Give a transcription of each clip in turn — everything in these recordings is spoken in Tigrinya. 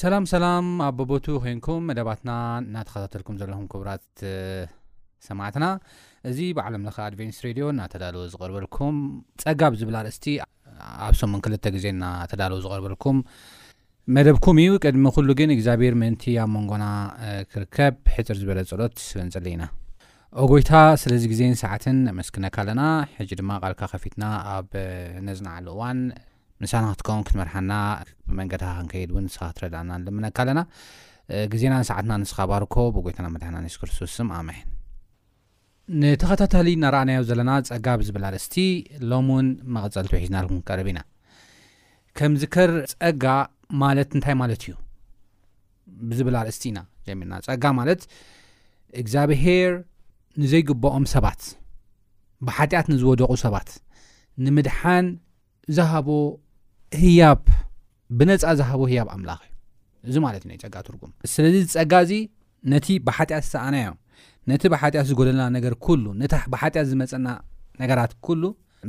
ሰላም ሰላም ኣብ በቦቱ ኮንኩም መደባትና እናተኸታተልኩም ዘለኹም ክቡራት ሰማዕትና እዚ ብዓለም ለኸ ኣድቨንስ ሬድዮ እናተዳለወ ዝቐርበልኩም ጸጋ ብዝብል ኣርእስቲ ኣብ ሰሙን ክልተ ግዜ እናተዳለወ ዝቐርበልኩም መደብኩም እዩ ቅድሚ ኩሉ ግን እግዚኣብሔር ምእንቲ ኣብ መንጎና ክርከብ ሕፅር ዝበለ ፀሎት ንፅሊ ኢና ኦጎይታ ስለዚ ግዜን ሰዓትን ነመስክነካ ኣለና ሕጂ ድማ ቃልካ ከፊትና ኣብ ነዝናዓሉ እዋን ንሳና ክትከውን ክትመርሓና ብመንገድኻ ክንከይድ እውን ንስኻ ክትረድኣና ንልምነካ ኣለና ግዜናን ሰዓትና ንስኻ ባርኮ ብጎይታና መድሓና የሱስ ክርስቶስ ስም ኣሜን ንተኸታታሊ እናረኣናዮ ዘለና ጸጋ ብዝብል ኣርእስቲ ሎም እውን መቐጸልቲ ውሒዝናልኩም ክንቀርብ ኢና ከም ዝከር ጸጋ ማለት እንታይ ማለት እዩ ብዝብል ኣርእስቲ ኢና ጀሚርና ጸጋ ማለት እግዚኣብሄር ንዘይግባኦም ሰባት ብሓጢኣት ንዝወደቑ ሰባት ንምድሓን ዝሃቦ ህያብ ብነጻ ዝሃቦ ህያብ ኣምላኽ እዩ እዚ ማለት እዩ ናይ ጸጋ ትርጉም ስለዚ ጸጋ እዚ ነቲ ብሓጢኣት ዝሰኣናዮ ነቲ ብሓጢኣት ዝጎደልና ነገር ኩሉ ነቲ ብሓጢኣት ዝመጸና ነገራት ኩሉ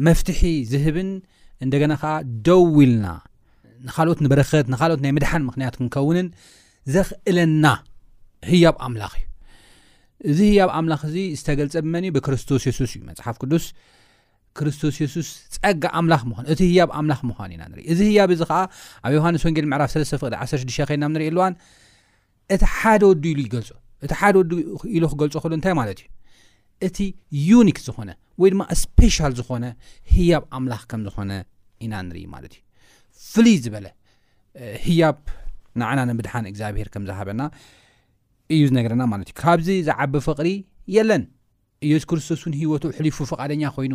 መፍትሒ ዝህብን እንደገና ከዓ ደው ኢልና ንካልኦት ንበረከት ንካልኦት ናይ ምድሓን ምክንያት ክንከውንን ዘኽእለና ህያብ ኣምላኽ እዩ እዚ ህያብ ኣምላኽ እዚ ዝተገልጸ ብመን እዩ ብክርስቶስ የሱስ እዩ መጽሓፍ ቅዱስ ክርስቶስ የሱስ ጸጋ ኣምላኽ ምዃኑ እቲ ህያብ ኣምላኽ ምዃኑ ኢና ንርኢ እዚ ህያብ እዚ ኸኣ ኣብ ዮሃንስ ወንጌል ምዕራፍ 3 ፍቕዲ 16 ኸይና ንርኢ ኣለዋን እቲ ሓደ ወዱ ኢሉ ይገልጾ እቲ ሓደ ወዱ ኢሉ ክገልጾ ከሎ እንታይ ማለት እዩ እቲ ዩኒክ ዝኾነ ወይ ድማ ስፔሻል ዝኾነ ህያብ ኣምላኽ ከም ዝኾነ ኢና ንርኢ ማለት እዩ ፍልይ ዝበለ ህያብ ንዓና ንምድሓን እግዚኣብሄር ከም ዝሃበና እዩ ዝነገረና ማለት እዩ ካብዚ ዝዓቢ ፍቕሪ የለን ኢየሱስ ክርስቶስ ውን ህይወቱ ኣሕሊፉ ፍቓደኛ ኮይኑ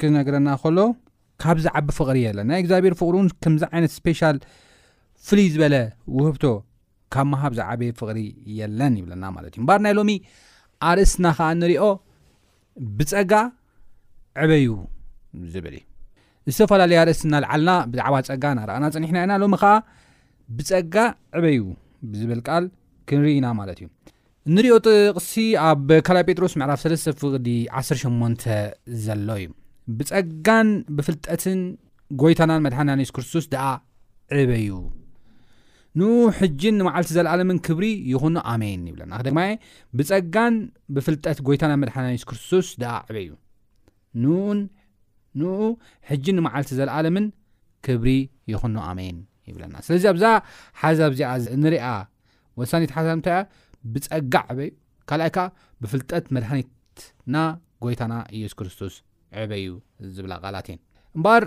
ክነግረና ከሎ ካብ ዝዓቢ ፍቕሪ የለን። ናይ እግዚኣብሔር ፍቕሪ ውን ከምዚ ዓይነት ስፔሻል ፍልይ ዝበለ ውህብቶ ካብ ምሃብ ዝዓበየ ፍቕሪ የለን ይብለና ማለት እዩ። እምበኣር ናይ ሎሚ ኣርእስትና ከኣ ንሪኦ ብጸጋ ዕበዩ ዝብል እዩ። ዝተፈላለየ ኣርእስቲ እናልዓልና ብዛዕባ ጸጋ እናረኣና ጸኒሕና ኢና። ሎሚ ከኣ ብጸጋ ዕበዩ ብዝብል ቃል ክንርኢ ኢና ማለት እዩ። እንሪኦ ጥቕሲ ኣብ ካልኣይ ጴጥሮስ ምዕራፍ 3 ፍቕዲ 18 ዘሎ እዩ ብጸጋን ብፍልጠትን ጎይታናን መድሓናን የሱስ ክርስቶስ ደኣ ዕበዩ ንኡ ሕጂን ንመዓልቲ ዘለኣለምን ክብሪ ይኹኖ ኣሜን ይብለና ክደግማ ብፀጋን ብፍልጠት ጎይታና መድሓና የሱስ ክርስቶስ ደኣ ዕበዩ ንኡን ንኡ ሕጂን ንመዓልቲ ዘለኣለምን ክብሪ ይኹኖ ኣሜን ይብለና ስለዚ ኣብዛ ሓዛብ እዚኣ ንሪኣ ወሳኒት ሓሳብ እንታይ እያ? ብጸጋ ዕበዩ፣ ካልኣይ ከኣ ብፍልጠት መድሃኒትና ጎይታና ኢየሱስ ክርስቶስ ዕበዩ ዝብላ ቃላት እየን። እምበኣር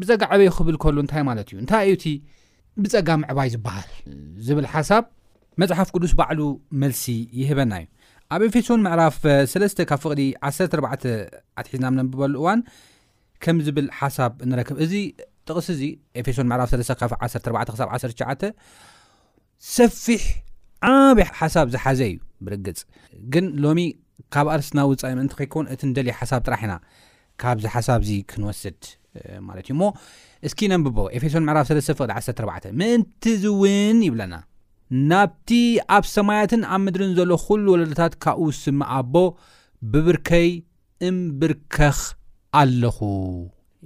ብጸጋ ዕበዩ ክብል ከሉ እንታይ ማለት እዩ? እንታይ እዩ እቲ ብጸጋ ምዕባይ ዝበሃል ዝብል ሓሳብ መጽሓፍ ቅዱስ ባዕሉ መልሲ ይህበና እዩ። ኣብ ኤፌሶን ምዕራፍ 3 ካብ ፍቕዲ 14 ኣትሒዝና ብነንብበሉ እዋን ከም ዝብል ሓሳብ ንረክብ። እዚ ጥቕሲ እዚ ኤፌሶን ምዕራፍ 3 ካብ 14 ክሳብ 19 ሰፊሕ ዓብ ሓሳብ ዝሓዘ እዩ ብርግፅ ግን ሎሚ ካብ ኣርስትና ውፃኢ ምእንቲ ከይከውን እቲ ንደልዮ ሓሳብ ጥራሕ ኢና ካብዚ ሓሳብ እዚ ክንወስድ ማለት እዩ እሞ እስኪ ነንብቦ ኤፌሶን ምዕራፍ 3 ፍቅዲ 14 ምእንቲ እዚ እውን ይብለና ናብቲ ኣብ ሰማያትን ኣብ ምድርን ዘሎ ኩሉ ወለዶታት ካብኡ ስም ኣቦ ብብርከይ እምብርከኽ ኣለኹ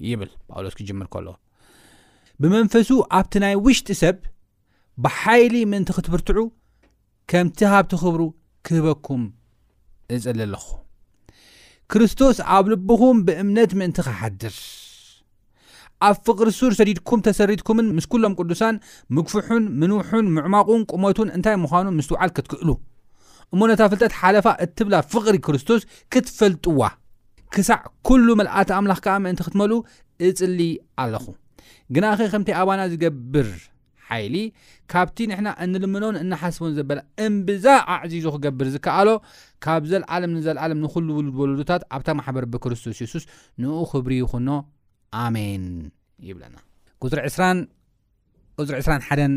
ይብል ጳውሎስ ክጅምር ከሎ ብመንፈሱ ኣብቲ ናይ ውሽጢ ሰብ ብሓይሊ ምእንቲ ክትብርትዑ ከምቲ ሃብቲ ክብሩ ክህበኩም እጽሊ ኣለኹ ክርስቶስ ኣብ ልብኹም ብእምነት ምእንቲ ክሓድር ኣብ ፍቕሪ ሱር ሰዲድኩም ተሰሪትኩምን ምስ ኩሎም ቅዱሳን ምግፍሑን ምንውሑን ምዕማቑን ቁመቱን እንታይ ምዃኑ ምስትውዓል ክትክእሉ እሞ ነታ ፍልጠት ሓለፋ እትብላ ፍቕሪ ክርስቶስ ክትፈልጥዋ ክሳዕ ኩሉ ምልኣተ ኣምላኽ ከኣ ምእንቲ ክትመልኡ እጽሊ ኣሎኹ። ግናኸ ከምቲ ኣባና ዝገብር ሓይሊ፣ ካብቲ ንሕና እንልምኖን እንሓስቦን ዘበለ እምብዛ ኣዕዚዙ ክገብር ዝከኣሎ፣ ካብ ዘለዓለም ንዘለዓለም ንኹሉ ውሉድ ወለዶታት ኣብታ ማሕበር ብክርስቶስ የሱስ ንእኡ ክብሪ ይኹኖ፣ ኣሜን ይብለና። ቁጽሪ ዕስራን ቁጽሪ ዕስራን ሓደን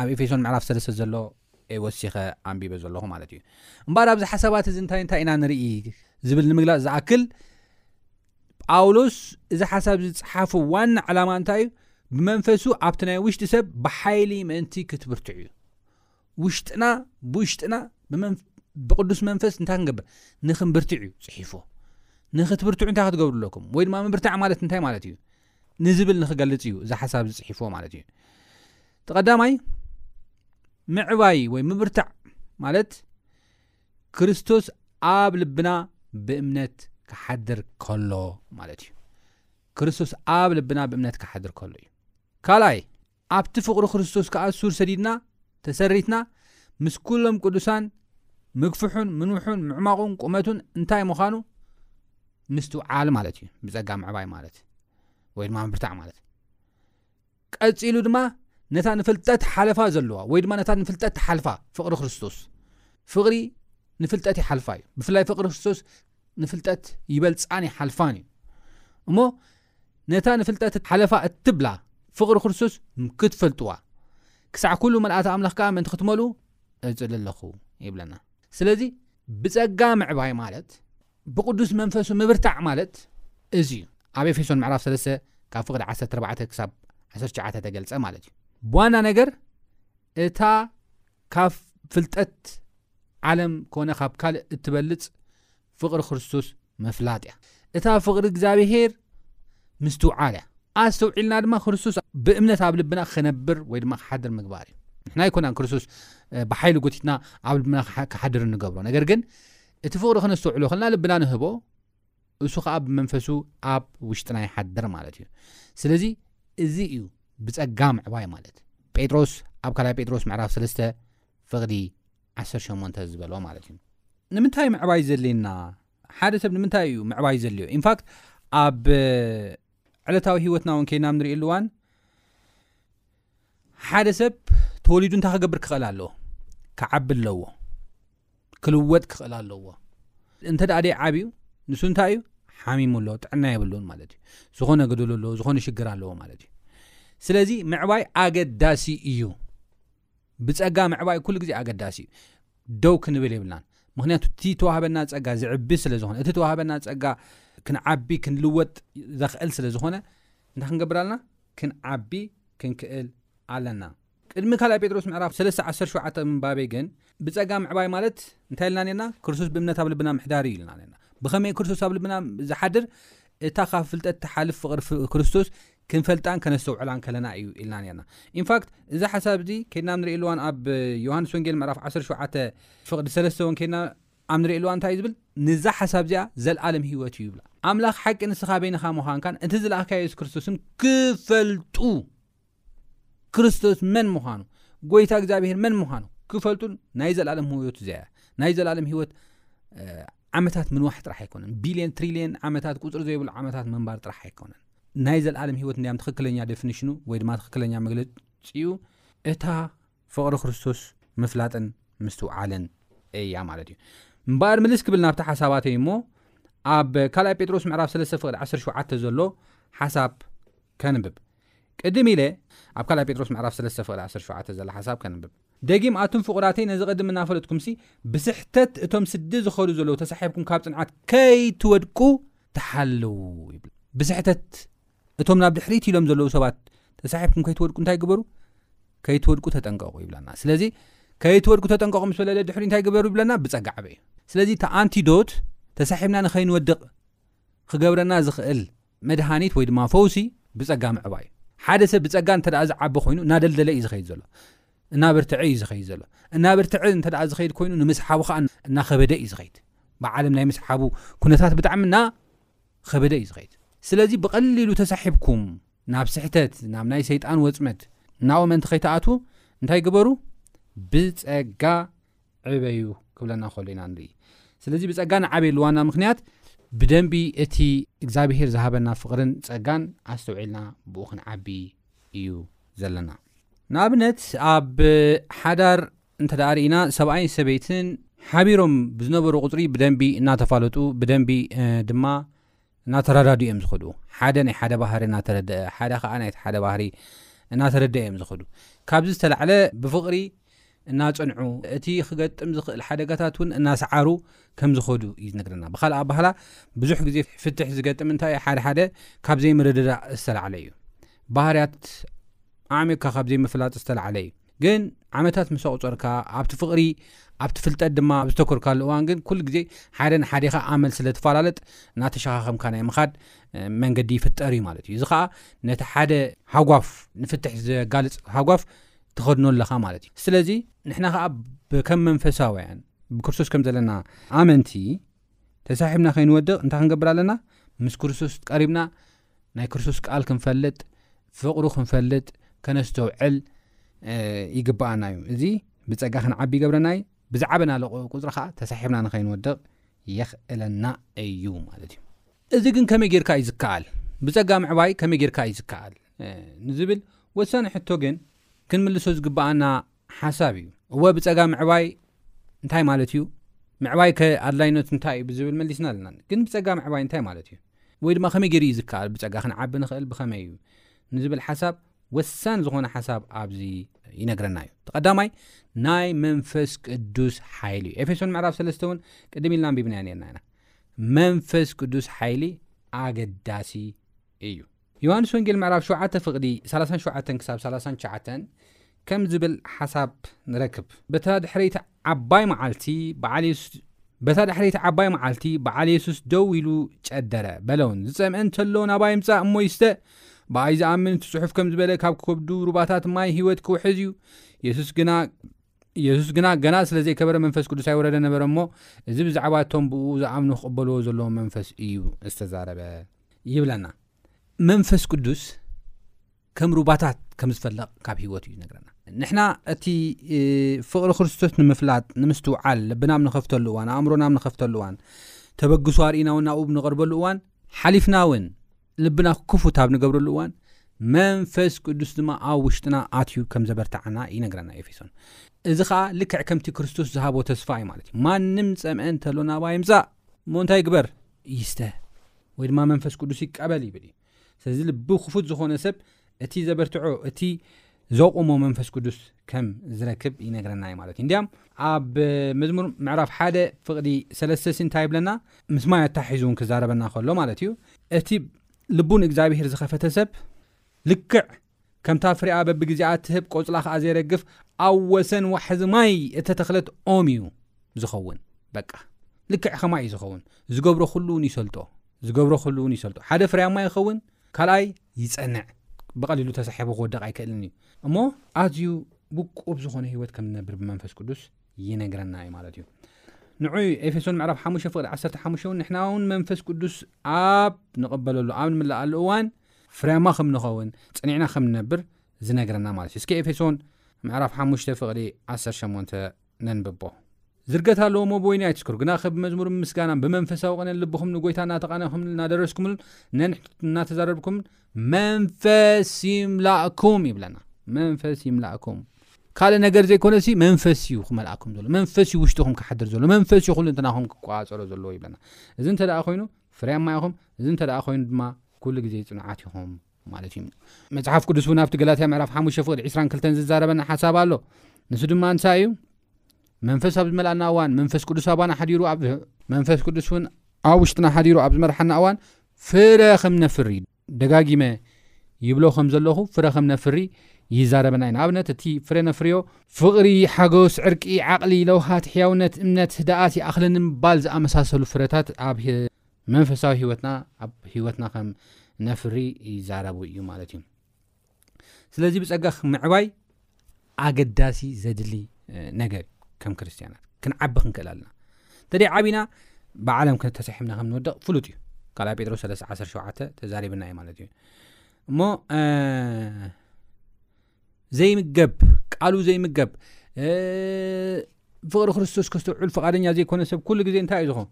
ኣብ ኤፌሶን ምዕራፍ ሰለስተ ዘሎ እየ ወሲኸ ኣንቢበ ዘለኹ ማለት እዩ። እምበኣር ኣብዚ ሓሳባት እዚ እንታይ እንታይ ኢና ንርኢ ዝብል ንምግላጽ ዝኣክል ጳውሎስ እዚ ሓሳብ እዚ ዝጸሓፉ ዋና ዕላማ እንታይ እዩ? ብመንፈሱ ኣብቲ ናይ ውሽጢ ሰብ ብሓይሊ ምእንቲ ክትብርትዕ እዩ። ውሽጥና ብውሽጥና ብቅዱስ መንፈስ እንታይ ክንገብር ንክንብርትዕ እዩ ፅሒፉ ንክትብርትዑ እንታይ ክትገብሩ ኣለኩም ወይ ድማ ምብርታዕ ማለት እንታይ ማለት እዩ ንዝብል ንክገልጽ እዩ እዚ ሓሳብ እዚ ጽሒፍዎ ማለት እዩ እቲ ቀዳማይ ምዕባይ ወይ ምብርታዕ ማለት ክርስቶስ ኣብ ልብና ብእምነት ክሓድር ከሎ ማለት እዩ ክርስቶስ ኣብ ልብና ብእምነት ክሓድር ከሎ እዩ ካልኣይ ኣብቲ ፍቕሪ ክርስቶስ ከኣ ሱር ሰዲድና፣ ተሰሪትና፣ ምስ ኩሎም ቅዱሳን ምግፍሑን ምንውሑን ምዕማቑን ቁመቱን እንታይ ምዃኑ ምስትውዓል ማለት እዩ፣ ብጸጋ ምዕባይ ማለት ወይ ድማ ምብርታዕ ማለት። ቀጺሉ ድማ ነታ ንፍልጠት ሓለፋ ዘለዋ ወይ ድማ ነታ ንፍልጠት ትሓልፋ ፍቕሪ ክርስቶስ ፍቕሪ ንፍልጠት ይሓልፋ እዩ። ብፍላይ ፍቕሪ ክርስቶስ ንፍልጠት ይበልጻን ይሓልፋን እዩ እሞ ነታ ንፍልጠት ሓለፋ እትብላ ፍቕሪ ክርስቶስ ክትፈልጥዋ፣ ክሳዕ ኵሉ ምልኣተ ኣምላኽ ከኣ ምእንቲ ክትመልኡ እጽሊ ኣለኹ ይብለና። ስለዚ ብጸጋ ምዕባይ ማለት፣ ብቕዱስ መንፈሱ ምብርታዕ ማለት እዚ እዩ። ኣብ ኤፌሶን ምዕራፍ ሰለስተ ካብ ፍቕዲ ዓሰርተ ኣርባዕተ ክሳብ ዓሰርተ ትሽዓተ እተገልጸ ማለት እዩ። ብዋና ነገር እታ ካብ ፍልጠት ዓለም ኰነ ካብ ካልእ እትበልጽ ፍቕሪ ክርስቶስ ምፍላጥ እያ። እታ ፍቕሪ እግዚኣብሄር ምስትውዓል እያ። ኣስተውዒልና ድማ ክርስቶስ ብእምነት ኣብ ልብና ክነብር ወይ ድማ ክሓድር ምግባር እዩ። ንሕና ኣይኮናን ክርስቶስ ብሓይሊ ጎቲትና ኣብ ልብና ክሓድር እንገብሮ፣ ነገር ግን እቲ ፍቕሪ ክነስተውዕሎ ከልና ልብና ንህቦ፣ እሱ ከዓ ብመንፈሱ ኣብ ውሽጥና ይሓድር ማለት እዩ። ስለዚ እዚ እዩ ብጸጋ ምዕባይ ማለት። ጴጥሮስ ኣብ ካልኣይ ጴጥሮስ ምዕራፍ ሰለስተ ፍቕዲ ዓሰርተ ሸሞንተ ዝበሎ ማለት እዩ ንምንታይ ምዕባይ ዘድልየና ሓደ ሰብ ንምንታይ እዩ ምዕባይ ዘድልዮ ኢንፋክት ኣብ ዕለታዊ ሂወትና እውን ከይና ንሪእሉ እዋን ሓደ ሰብ ተወሊዱ እንታይ ክገብር ክኽእል ኣለዎ ክዓቢ ኣለዎ ክልወጥ ክኽእል ኣለዎ እንተ ደኣ ደይ ዓብዩ ንሱ እንታይ እዩ ሓሚሙ ኣሎ ጥዕና የብሉን ማለት እዩ ዝኾነ ገደሉ ኣለዎ ዝኾነ ሽግር ኣለዎ ማለት እዩ ስለዚ ምዕባይ ኣገዳሲ እዩ ብጸጋ ምዕባይ ኩሉ ግዜ ኣገዳሲ እዩ ደው ክንብል የብልናን ምክንያቱ እቲ ተዋህበና ጸጋ ዝዕቢ ስለ ዝኮነ እቲ ተዋህበና ጸጋ ክንዓቢ ክንልወጥ ዘክእል ስለ ዝኮነ እንታይ ክንገብር ኣለና ክንዓቢ ክንክእል ኣለና ቅድሚ ካልኣይ ጴጥሮስ ምዕራፍ 317 ምንባበይ ግን ብጸጋ ምዕባይ ማለት እንታይ ኢልና ነርና ክርስቶስ ብእምነት ኣብ ልብና ምሕዳር እዩ ኢልና ነርና ብኸመይ ክርስቶስ ኣብ ልብና ዝሓድር እታ ካብ ፍልጠት ትሓልፍ ፍቕሪ ክርስቶስ ክንፈልጣን ከነስተውዕላን ከለና እዩ ኢልና ኔርና ኢንፋክት እዚ ሓሳብ እዚ ከድና ኣብ ንሪኤሉ ዋን ኣብ ዮሃንስ ወንጌል ምዕራፍ ዓሰርተ ሸውዓተ ፍቕዲ ሰለስተ ወን ከድና ኣብ ንሪኤሉ ዋን እንታይ እዩ ዝብል ንዛ ሓሳብ እዚኣ ዘልኣለም ህይወት እዩ ይብላ ኣምላኽ ሓቂ ንስኻ በይንኻ ምዃንካን እቲ ዝለኣኽካዮ የሱስ ክርስቶስን ክፈልጡ ክርስቶስ መን ምዃኑ ጎይታ እግዚኣብሄር መን ምዃኑ ክፈልጡ ናይ ዘልኣለም ህይወት እዚኣ እያ ናይ ዘልኣለም ህይወት ዓመታት ምንዋሕ ጥራሕ ኣይኮነን ቢልዮን ትሪልዮን ዓመታት ቁፅሪ ዘይብሉ ዓመታት ምንባር ጥራሕ ኣይኮነን ናይ ዘልኣለም ህይወት እንድያም ትኽክለኛ ደፍንሽኑ ወይ ድማ ትኽክለኛ መግለጺኡ እታ ፍቕሪ ክርስቶስ ምፍላጥን ምስትውዓልን እያ ማለት እዩ እምበኣር ምልስ ክብል ናብቲ ሓሳባተይ እሞ ኣብ ካልኣይ ጴጥሮስ ምዕራፍ 3 ፍቕዲ 17 ዘሎ ሓሳብ ከንብብ ቅድም ኢለ ኣብ ካልኣይ ጴጥሮስ ምዕራፍ 3 ፍቕዲ 17 ዘሎ ሓሳብ ከንብብ ደጊም ኣቱም ፍቁራተይ ነዚ ቅድም እናፈለጥኩምሲ ብስሕተት እቶም ስዲ ዝኸዱ ዘለዉ ተሳሒብኩም ካብ ጽንዓት ከይትወድቁ ተሓልዉ ይብል ብስሕተት እቶም ናብ ድሕሪት ኢሎም ዘለዉ ሰባት ተሳሒብኩም ከይትወድቁ እንታይ ግበሩ ከይትወድቁ ተጠንቀቑ ይብለና ስለዚ ከይትወድቁ ተጠንቀቑ ምስ በለለ ድሕሪ እንታይ ግበሩ ይብለና ብጸጋዕበ እዩ ስለዚ እቲ ኣንቲዶት ተሳሒብና ንኸይንወድቕ ክገብረና ዝኽእል መድሃኒት ወይ ድማ ፈውሲ ብጸጋ ምዕባይ። ሓደ ሰብ ብጸጋ እንተ ደኣ ዝዓቢ ኮይኑ እናደልደለ እዩ ዝኸይድ ዘሎ። እናበርትዐ እዩ ዝኸይድ ዘሎ። እናበርትዐ እንተ ደኣ ዝኸይድ ኮይኑ ንምስሓቡ ከኣ እናኸበደ እዩ ዝኸይድ። ብዓለም ናይ ምስሓቡ ኩነታት ብጣዕሚ እና ኸበደ እዩ ዝኸይድ። ስለዚ ብቐሊሉ ተሳሒብኩም ናብ ስሕተት ናብ ናይ ሰይጣን ወጽመድ እናኡ ምእንቲ ከይትኣትዉ እንታይ ግበሩ? ብጸጋ ዕበዩ ክብለና ከሎ ኢና ንርኢ ስለዚ ብፀጋ ንዓበየሉ ዋና ምክንያት ብደንቢ እቲ እግዚኣብሄር ዝሃበና ፍቕርን ፀጋን ኣስተውዒልና ብኡ ክንዓቢ እዩ ዘለና ንኣብነት ኣብ ሓዳር እንተ ርእና ሰብኣይን ሰበይትን ሓቢሮም ብዝነበሩ ቁፅሪ ብደንቢ እናተፋለጡ ብደንቢ ድማ እናተረዳድኡ እዮም ዝኸዱ። ሓደ ናይ ሓደ ባህሪ እናተረደኣ፣ ሓደ ከኣ ናይቲ ሓደ ባህሪ እናተረደኣ እዮም ዝኸዱ። ካብዚ ዝተላዕለ ብፍቕሪ እናጸንዑ፣ እቲ ክገጥም ዝኽእል ሓደጋታት እውን እናሰዓሩ ከም ዝኸዱ እዩ ዝነግረና። ብኻልእ ኣባህላ ብዙሕ ግዜ ፍትሕ ዝገጥም እንታይ እዩ? ሓደ ሓደ ካብ ዘይምርድዳእ ዝተላዕለ እዩ። ባህርያት ኣዕሚቕካ ካብ ዘይምፍላጥ ዝተላዕለ እዩ። ግን ዓመታት ምስ ኣቑጸርካ ኣብቲ ፍቕሪ ኣብቲ ፍልጠት ድማ ኣብ ዝተኮርካሉ እዋን ግን ኩሉ ግዜ ሓደ ንሓዴኻ ኣመል ስለ ትፈላለጥ እናተሸኻኸምካ ናይ ምኻድ መንገዲ ይፍጠር እዩ ማለት እዩ እዚ ከዓ ነቲ ሓደ ሃጓፍ ንፍትሕ ዘጋልፅ ሃጓፍ ትኸድኖ ኣለኻ ማለት እዩ ስለዚ ንሕና ከዓ ከም መንፈሳውያን ብክርስቶስ ከም ዘለና ኣመንቲ ተሳሒብና ከይንወድቕ እንታይ ክንገብር ኣለና ምስ ክርስቶስ ቀሪብና ናይ ክርስቶስ ቃል ክንፈልጥ ፍቕሩ ክንፈልጥ ከነስተውዕል ይግብኣና እዩ እዚ ብጸጋ ክንዓቢ ይገብረና እዩ ብዝዓበናሉ ቁጽሪ ከዓ ተሳሒብና ንኸይንወድቕ የኽእለና እዩ ማለት እዩ እዚ ግን ከመይ ጌርካ እዩ ዝከኣል ብጸጋ ምዕባይ ከመይ ጌርካ እዩ ዝከኣል ንዝብል ወሳኒ ሕቶ ግን ክንምልሶ ዝግብኣና ሓሳብ እዩ። እወ ብጸጋ ምዕባይ እንታይ ማለት እዩ? ምዕባይ ከ ኣድላይነቱ እንታይ እዩ ብዝብል መሊስና ኣለና። ግን ብጸጋ ምዕባይ እንታይ ማለት እዩ? ወይ ድማ ከመይ ገይሩ እዩ ዝከኣል ብጸጋ ክንዓቢ ንኽእል ብኸመይ እዩ ንዝብል ሓሳብ ወሳኒ ዝኾነ ሓሳብ ኣብዚ ይነግረና እዩ። እቲ ቀዳማይ ናይ መንፈስ ቅዱስ ሓይሊ እዩ። ኤፌሶን ምዕራፍ ሰለስተ እውን ቅድም ኢልና ኣንቢብናዮ ነርና ኢና። መንፈስ ቅዱስ ሓይሊ ኣገዳሲ እዩ። ዮሃንስ ወንጌል ምዕራፍ ሸውዓተ ፍቕዲ ሰላሳን ሸውዓተን ክሳብ ሰላሳን ትሽዓተን ከም ዝብል ሓሳብ ንረክብ። በታ ድሕረይቲ ዓባይ መዓልቲ በዓል የሱስ በታ ድሕረይቲ ዓባይ መዓልቲ በዓል የሱስ ደው ኢሉ ጨደረ በለውን ዝጸምኤ እንተሎ ናባይ ይምጻእ እሞ ይስተ ብኣይ ዝኣምን እቲ ጽሑፍ ከም ዝበለ ካብ ከብዱ ሩባታት ማይ ህይወት ክውሕዝ እዩ የሱስ ግና ኢየሱስ ግና ገና ስለ ዘይከበረ መንፈስ ቅዱስ ኣይወረደ ነበረ እሞ እዚ ብዛዕባ እቶም ብእኡ ዝኣምኑ ክቕበልዎ ዘለዎም መንፈስ እዩ ዝተዛረበ ይብለና። መንፈስ ቅዱስ ከም ሩባታት ከም ዝፈለቕ ካብ ህይወት እዩ ይነግረና። ንሕና እቲ ፍቕሪ ክርስቶስ ንምፍላጥ ንምስትውዓል ልብናም ንኸፍተሉ እዋን ኣእምሮናም ንኸፍተሉ እዋን ተበግሶ ኣርእናውን ናብኡ ንቕርበሉ እዋን ሓሊፍና እውን ልብና ክፉት ኣብ ንገብረሉ እዋን መንፈስ ቅዱስ ድማ ኣብ ውሽጥና ኣትዩ ከም ዘበርትዓና ይነግረና ኤፌሶን እዚ ኸኣ ልክዕ ከምቲ ክርስቶስ ዝሃቦ ተስፋ እዩ ማለት እዩ ማንም ዝጸምአ እንተሎ ናባ ይምጻእ እሞ እንታይ ግበር ይስተ ወይ ድማ መንፈስ ቅዱስ ይቀበል ይብል እዩ ስለዚ ልቢ ክፉት ዝኾነ ሰብ እቲ ዘበርትዖ እቲ ዘቑሞ መንፈስ ቅዱስ ከም ዝረክብ ይነግረና እዩ ማለት እዩ እንዲያም ኣብ መዝሙር ምዕራፍ ሓደ ፍቕዲ ሰለስተ ሲ እንታይ ይብለና ምስ ማይ ኣታሒዙ እውን ክዛረበና ከሎ ማለት እዩ እቲ ልቡ ንእግዚኣብሄር ዝኸፈተ ሰብ ልክዕ ከምታ ፍሬኣ በብግዜኣ እትህብ ቆፅላ ከዓ ዘይረግፍ ኣብ ወሰን ዋሕዚ ማይ እተተኽለት ኦም እዩ ዝኸውን በቃ ልክዕ ከማይ እዩ ዝኸውን ዝገብሮ ኩሉ እውን ይሰልጦ ዝገብሮ ኩሉ እውን ይሰልጦ ሓደ ፍሬያማ ይኸውን ካልኣይ ይጸንዕ፣ ብቐሊሉ ተሳሒቡ ክወድቕ ኣይክእልን እዩ እሞ ኣዝዩ ውቁብ ዝኾነ ህይወት ከም ንነብር ብመንፈስ ቅዱስ ይነግረና እዩ ማለት እዩ። ንዑ ኤፌሶን ምዕራፍ ሓሙሽተ ፍቕዲ ዓሰርተ ሓሙሽተ እውን ንሕና እውን መንፈስ ቅዱስ ኣብ ንቕበለሉ ኣብ ንምልኣሉ እዋን ፍሬያማ ከም ንኸውን ጸኒዕና ከም ንነብር ዝነግረና ማለት እዩ። እስኪ ኤፌሶን ምዕራፍ ሓሙሽተ ፍቕዲ ዓሰርተ ሸሞንተ ነንብቦ። ዝርገት ኣለዎሞ ብወይኒ ኣይትስከሩ ግና ከ ብመዝሙርን ብምስጋናን ብመንፈሳዊ ቅኔን ልብኹም ንጐይታ እናተቓነኹምን እናደረስኩምሉን ነንሕድ እናተዛረብኩምን መንፈስ ይምላእኩም ይብለና መንፈስ ይምላእኩም ካልእ ነገር ዘይኮነሲ መንፈስ እዩ ክመልኣኩም ዘሎ መንፈስ እዩ ውሽጥኹም ክሓድር ዘሎ መንፈስ እዩ ኩሉ እንትናኹም ክቋፀሮ ዘለዎ ይብለና እዚ እንተ ደኣ ኮይኑ ፍርያማ ኢኹም እዚ እንተ ደኣ ኮይኑ ድማ ኩሉ ግዜ ፅኑዓት ኢኹም ማለት እዩ። መጽሓፍ ቅዱስ እውን ኣብቲ ገላትያ ምዕራፍ ሓሙሽተ ፍቕዲ ዕስራን ክልተን ዝዛረበና ሓሳብ ኣሎ። ንሱ ድማ እንታይ እዩ? መንፈስ ኣብ ዝመልኣና እዋን መንፈስ ቅዱስ ኣባና ሓዲሩ ኣብ መንፈስ ቅዱስ እውን ኣብ ውሽጥና ሓዲሩ ኣብ ዝመርሓና እዋን ፍረ ከም ነፍሪ ደጋጊመ ይብሎ ከም ዘለኹ ፍረ ከም ነፍሪ ይዛረበና እዩ ንኣብነት እቲ ፍረ ነፍርዮ ፍቕሪ ሓጎስ ዕርቂ ዓቕሊ ለውሃት ሕያውነት እምነት ህደኣት ይኣኽለኒ ምባል ዝኣመሳሰሉ ፍረታት ኣብ መንፈሳዊ ህይወትና ኣብ ህይወትና ከም ነፍሪ ይዛረቡ እዩ ማለት እዩ ስለዚ ብፀጋ ምዕባይ ኣገዳሲ ዘድሊ ነገር እዩ ከም ክርስትያናት ክንዓቢ ክንክእል ኣለና እንተደ ዓብና ብዓለም ተሰሒምና ከም ንወድቕ ፍሉጥ እዩ ካልኣ ጴጥሮስ 317 ተዛሪብና እዩ ማለት እዩ እሞ ዘይምገብ ቃሉ ዘይምገብ ፍቕሪ ክርስቶስ ከስተውዕል ፍቓደኛ ዘይኮነ ሰብ ኩሉ ግዜ እንታይ እዩ ዝኾን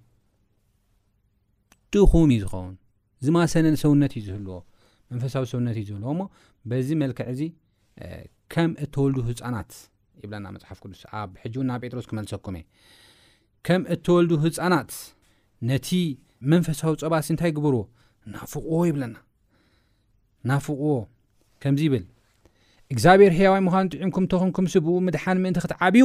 ድኹም እዩ ዝኸውን። ዝማሰነ ሰውነት እዩ ዝህልዎ፣ መንፈሳዊ ሰውነት እዩ ዝህልዎ እሞ በዚ መልክዕ እዚ ከም እተወልዱ ህፃናት ይብለና መፅሓፍ ቅዱስ። ኣብ ሕጂ እውን ናብ ጴጥሮስ ክመልሰኩም እየ። ከም እተወልዱ ህፃናት ነቲ መንፈሳዊ ፀባሲ እንታይ ግበርዎ? ናፍቕዎ ይብለና። ናፍቕዎ ከምዚ ይብል እግዚኣብሔር ሕያዋይ ምዃኑ ጥዒምኩም ተኾንኩም ስብኡ ምድሓን ምእንቲ ክትዓብዩ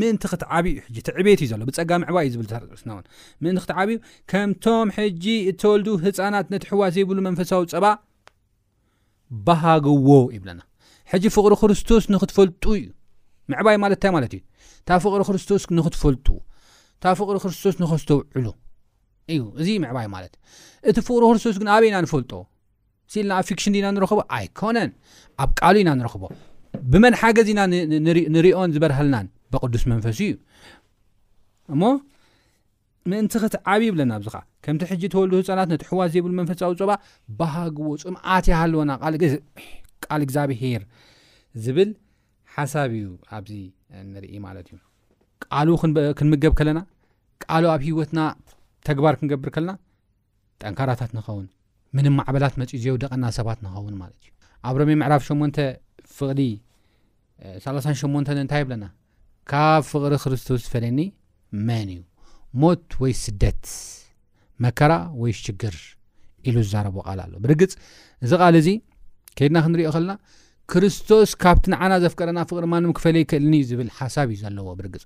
ምእንቲ ክትዓብዩ ሕጂ እቲ ዕቤት እዩ ዘሎ ብጸጋ ምዕባይ እዩ ዝብል ድሕሪ ቅስናውን ምእንቲ ክትዓብዩ ከምቶም ሕጂ እተወልዱ ህጻናት ነቲ ሕዋ ዘይብሉ መንፈሳዊ ጸባ ባሃግዎ ይብለና ሕጂ ፍቕሪ ክርስቶስ ንክትፈልጡ እዩ ምዕባይ ማለት እንታይ ማለት እዩ እታ ፍቕሪ ክርስቶስ ንክትፈልጡ እታ ፍቕሪ ክርስቶስ ንኸስተውዕሉ እዩ እዚ ምዕባይ ማለት እቲ ፍቕሪ ክርስቶስ ግን ኣበይ ኢና ንፈልጦ ሲልና ኣብ ፊክሽን ኢና ንረኽቦ ኣይኮነን ኣብ ቃሉ ኢና ንረኽቦ ብመን ሓገዝ ኢና ንሪኦን ዝበርሃልናን ብቅዱስ መንፈሱ እዩ እሞ ምእንቲ ክትዓብ ይብለና ኣብዚ ኸዓ ከምቲ ሕጂ ተወልዱ ህፃናት ነቲ ሕዋት ዘይብሉ መንፈሳዊ ፀባ ባህግዎ ፅምዓት ይሃለወና ቃል እግዚኣብሄር ዝብል ሓሳብ እዩ ኣብዚ ንርኢ ማለት እዩ ቃሉ ክንምገብ ከለና ቃሉ ኣብ ሂወትና ተግባር ክንገብር ከለና ጠንካራታት ንኸውን ምንም ማዕበላት መፅኡ ዘየውደቐና ሰባት ንኸውን ማለት እዩ ኣብ ሮሜ ምዕራፍ 8 ፍቕዲ 38 እንታይ ይብለና ካብ ፍቕሪ ክርስቶስ ዝፈለኒ መን እዩ ሞት ወይ ስደት መከራ ወይ ሽግር ኢሉ ዝዛረቦ ቃል ኣሎ ብርግፅ እዚ ቃል እዚ ከይድና ክንሪኦ ከለና ክርስቶስ ካብቲ ንዓና ዘፍቀረና ፍቕሪ ማንም ክፈለይ ክእልኒ ዝብል ሓሳብ እዩ ዘለዎ ብርግፅ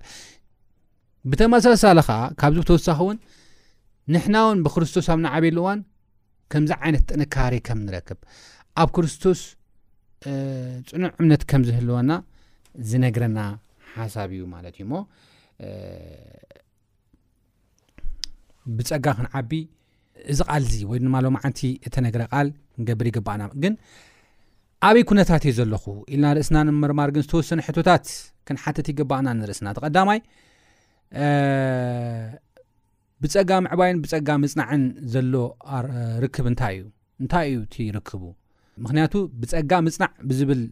ብተመሳሳሊ ከኣ ካብዚ ብተወሳኺ እውን ንሕና እውን ብክርስቶስ ኣብ ንዓብየሉ እዋን ከምዚ ዓይነት ጥንካሬ ከም ንረክብ ኣብ ክርስቶስ ፅኑዕ እምነት ከም ዝህልወና ዝነግረና ሓሳብ እዩ ማለት እዩ እሞ ብፀጋ ክንዓቢ እዚ ቃል እዚ ወይ ድማ ሎማዓንቲ እተነግረ ቃል ንገብር ይግባኣና ግን ኣበይ ኩነታት እየ ዘለኹ ኢልና ርእስና ንምርማር ግን ዝተወሰኑ ሕቶታት ክንሓትት ይግባኣና ንርእስና እቲ ቀዳማይ ብፀጋ ምዕባይን ብፀጋ ምፅናዕን ዘሎ ርክብ እንታይ እዩ እንታይ እዩ እቲ ርክቡ ምክንያቱ ብፀጋ ምፅናዕ ብዝብል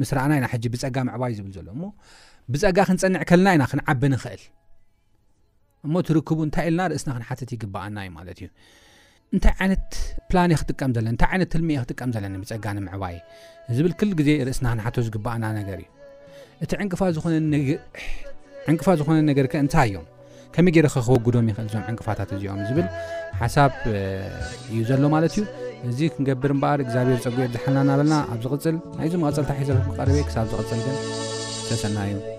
ምስራእና ኢና ሕጂ ብፀጋ ምዕባይ ዝብል ዘሎ እሞ ብፀጋ ክንፀንዕ ከልና ኢና ክንዓቢ ንኽእል እሞ እቲ ርክቡ እንታይ ኢልና ርእስና ክንሓትት ይግብኣና እዩ ማለት እዩ እንታይ ዓይነት ፕላን እየ ክጥቀም ዘለኒ እንታይ ዓይነት ትልሚ እየ ክጥቀም ዘለኒ ብፀጋ ንምዕባይ ዝብል ክል ግዜ ርእስና ክንሓቶ ዝግብኣና ነገር እዩ እቲ ዕንቅፋ ዝኾነ ዕንቅፋ ዝኾነ ነገር ከ እንታይ እዮም ከመይ ገይረ ከ ክወግዶም ይኽእል እዞም ዕንቅፋታት እዚኦም ዝብል ሓሳብ እዩ ዘሎ ማለት እዩ እዚ ክንገብር እምበኣር እግዚኣብሔር ፀጉ የብዝሓልና እናበልና ኣብ ዝቕፅል ናይዚ መቐፀልታ ሒዘልኩም ቀርበ ክሳብ ዝቕፅል ግን ተሰናዩ